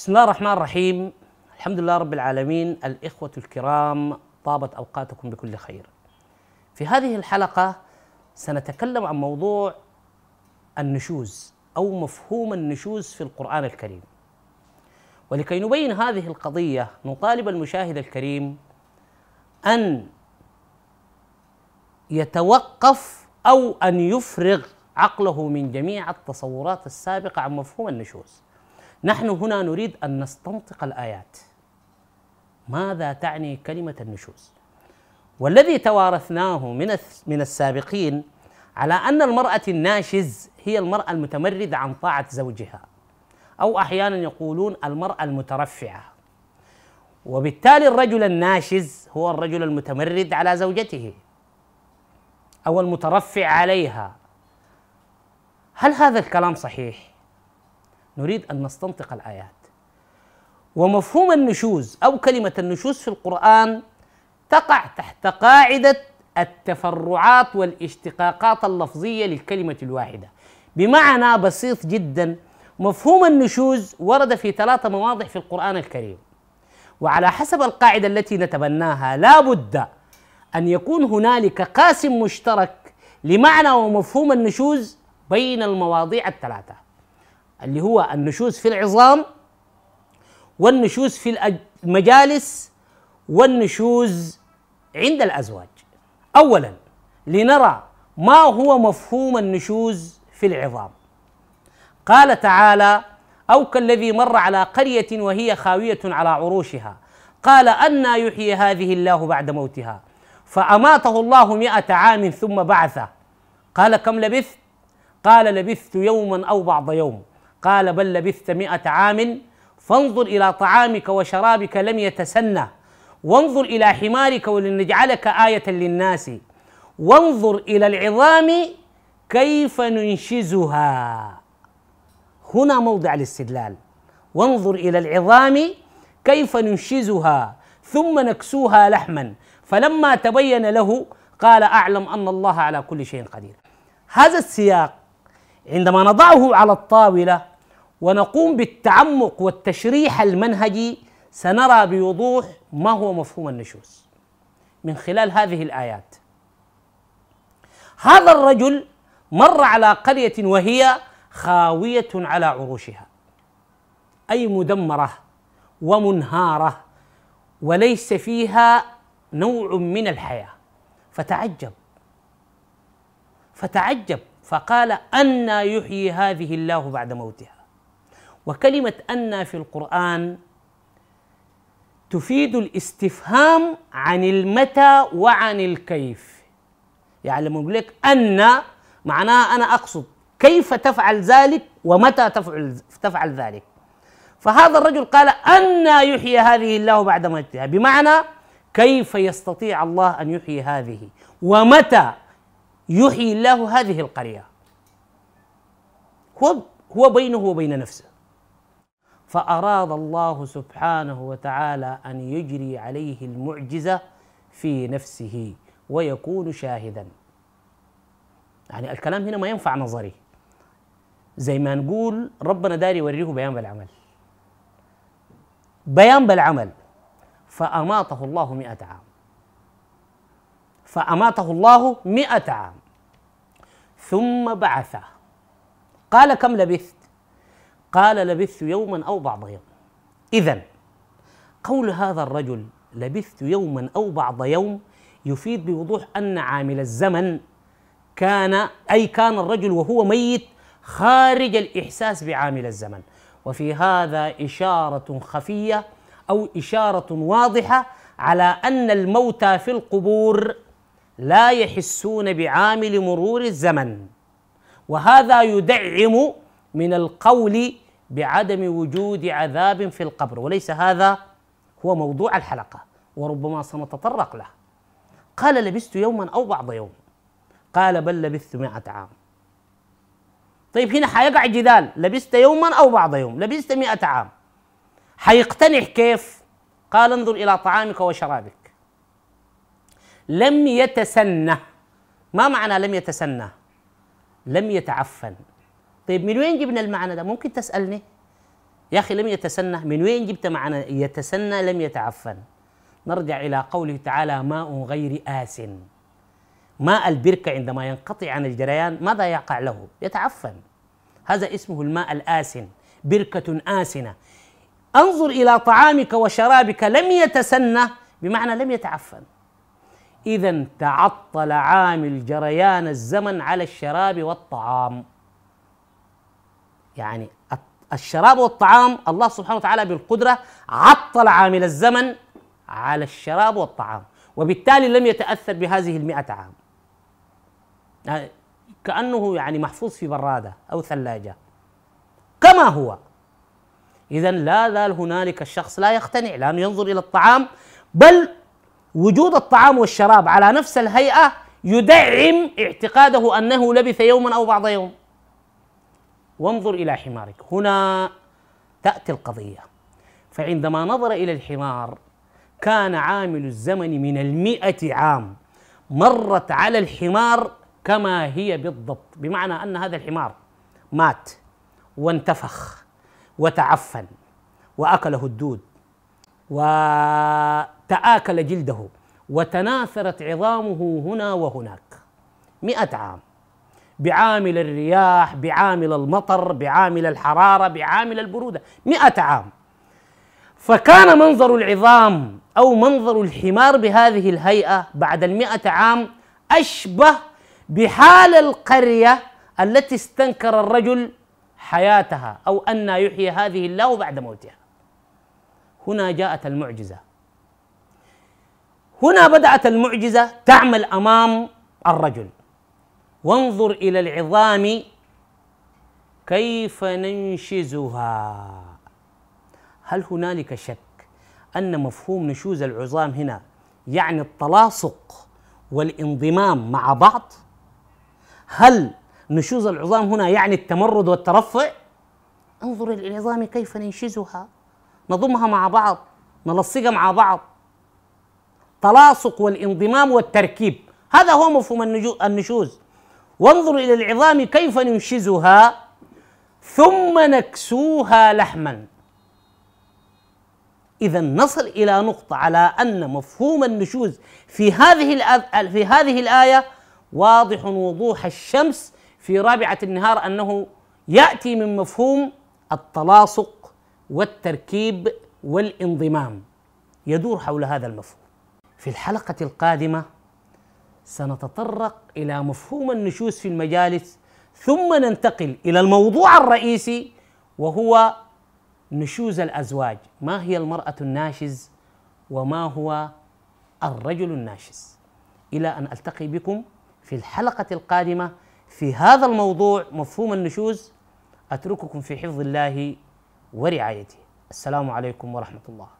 بسم الله الرحمن الرحيم. الحمد لله رب العالمين. الإخوة الكرام طابت أوقاتكم بكل خير. في هذه الحلقة سنتكلم عن موضوع النشوز أو مفهوم النشوز في القرآن الكريم. ولكي نبين هذه القضية نطالب المشاهد الكريم أن يتوقف أو أن يفرغ عقله من جميع التصورات السابقة عن مفهوم النشوز. نحن هنا نريد أن نستنطق الآيات. ماذا تعني كلمة النشوز؟ والذي توارثناه من من السابقين على أن المرأة الناشز هي المرأة المتمردة عن طاعة زوجها أو أحيانا يقولون المرأة المترفعة. وبالتالي الرجل الناشز هو الرجل المتمرد على زوجته أو المترفع عليها. هل هذا الكلام صحيح؟ نريد أن نستنطق الآيات. ومفهوم النشوز أو كلمة النشوز في القرآن تقع تحت قاعدة التفرعات والاشتقاقات اللفظية للكلمة الواحدة. بمعنى بسيط جدا مفهوم النشوز ورد في ثلاثة مواضع في القرآن الكريم. وعلى حسب القاعدة التي نتبناها لا بد أن يكون هنالك قاسم مشترك لمعنى ومفهوم النشوز بين المواضيع الثلاثة. اللي هو النشوز في العظام والنشوز في المجالس والنشوز عند الأزواج. أولا لنرى ما هو مفهوم النشوز في العظام. قال تعالى أو كالذي مر على قرية وهي خاوية على عروشها. قال أنا يحيي هذه الله بعد موتها. فأماته الله مئة عام ثم بعثه. قال كم لبثت؟ قال لبثت يوما أو بعض يوم. قال بل لبثت مئة عام فانظر إلى طعامك وشرابك لم يتسنى. وانظر إلى حمارك ولنجعلك آية للناس. وانظر إلى العظام كيف ننشزها. هنا موضع الاستدلال. وانظر إلى العظام كيف ننشزها ثم نكسوها لحما. فلما تبين له قال أعلم أن الله على كل شيء قدير. هذا السياق عندما نضعه على الطاولة ونقوم بالتعمق والتشريح المنهجي سنرى بوضوح ما هو مفهوم النشوز. من خلال هذه الآيات. هذا الرجل مر على قرية وهي خاوية على عروشها. أي مدمرة ومنهارة وليس فيها نوع من الحياة. فتعجب. فتعجب. فقال أنا يحيي هذه الله بعد موتها. وكلمة أن في القرآن تفيد الاستفهام عن المتى وعن الكيف. يعني لما يقول لك أن معناها أنا أقصد كيف تفعل ذلك ومتى تفعل تفعل ذلك. فهذا الرجل قال أن يحيي هذه الله بعد موتها. بمعنى كيف يستطيع الله أن يحيي هذه ومتى يحيي الله هذه القرية. هو هو بينه وبين نفسه. فأراد الله سبحانه وتعالى أن يجري عليه المعجزة في نفسه ويكون شاهدا. يعني الكلام هنا ما ينفع نظري. زي ما نقول ربنا داري يوريه بيان بالعمل. بيان بالعمل. فأماته الله مئة عام. فأماته الله مئة عام. ثم بعثه. قال كم لبثت؟ قال لبثت يوما أو بعض يوم. إذا قول هذا الرجل لبثت يوما أو بعض يوم يفيد بوضوح أن عامل الزمن كان أي كان الرجل وهو ميت خارج الإحساس بعامل الزمن. وفي هذا إشارة خفية أو إشارة واضحة على أن الموتى في القبور لا يحسون بعامل مرور الزمن. وهذا يدعم من القول بعدم وجود عذاب في القبر وليس هذا هو موضوع الحلقة وربما سنتطرق له قال لبست يوما أو بعض يوم. قال بل لبثت مئة عام. طيب هنا حيقع جدال لبست يوما أو بعض يوم؟ لبست مئة عام. حيقتنع كيف؟ قال انظر إلى طعامك وشرابك. لم يتسنى ما معنى لم يتسنى لم يتعفن. طيب من وين جبنا المعنى ده؟ ممكن تسألني؟ يا أخي لم يتسنى. من وين جبت معنى يتسنى لم يتعفن؟ نرجع إلى قوله تعالى ماء غير آس. ماء البركة عندما ينقطع عن الجريان ماذا يقع له؟ يتعفن. هذا اسمه الماء الآسن بركة آسنة. انظر إلى طعامك وشرابك لم يتسنى. بمعنى لم يتعفن. إذا تعطل عامل جريان الزمن على الشراب والطعام. يعني الشراب والطعام الله سبحانه وتعالى بالقدرة عطل عامل الزمن على الشراب والطعام وبالتالي لم يتأثر بهذه المئة عام. يعني كأنه يعني محفوظ في برادة أو ثلاجة. كما هو. إذا لا زال هنالك الشخص لا يقتنع لأنه ينظر إلى الطعام بل وجود الطعام والشراب على نفس الهيئة يدعم اعتقاده أنه لبث يوما أو بعض يوم. وانظر إلى حمارك. هنا تأتي القضية. فعندما نظر إلى الحمار كان عامل الزمن من المئة عام. مرت على الحمار كما هي بالضبط. بمعنى أن هذا الحمار مات وانتفخ وتعفن وأكله الدود وتآكل جلده وتناثرت عظامه هنا وهناك. مئة عام. بعامل الرياح بعامل المطر بعامل الحرارة بعامل البرودة. مئة عام. فكان منظر العظام أو منظر الحمار بهذه الهيئة بعد المئة عام أشبه بحال القرية التي استنكر الرجل حياتها أو أن يحيي هذه الله بعد موتها. هنا جاءت المعجزة. هنا بدأت المعجزة تعمل أمام الرجل. وانظر إلى العظام كيف ننشزها. هل هنالك شك أن مفهوم نشوز العظام هنا يعني التلاصق والانضمام مع بعض؟ هل نشوز العظام هنا يعني التمرد والترفع؟ انظر إلى العظام كيف ننشزها. نضمها مع بعض نلصقها مع بعض. تلاصق والانضمام والتركيب هذا هو مفهوم النشوز. وانظر إلى العظام كيف ننشزها ثم نكسوها لحما. إذا نصل إلى نقطة على أن مفهوم النشوز في هذه في هذه الآية واضح وضوح الشمس في رابعة النهار أنه يأتي من مفهوم التلاصق والتركيب والانضمام. يدور حول هذا المفهوم. في الحلقة القادمة سنتطرق إلى مفهوم النشوز في المجالس ثم ننتقل إلى الموضوع الرئيسي وهو نشوز الأزواج. ما هي المرأة الناشز وما هو الرجل الناشز؟ إلى أن ألتقي بكم في الحلقة القادمة في هذا الموضوع مفهوم النشوز. أترككم في حفظ الله ورعايته. السلام عليكم ورحمة الله.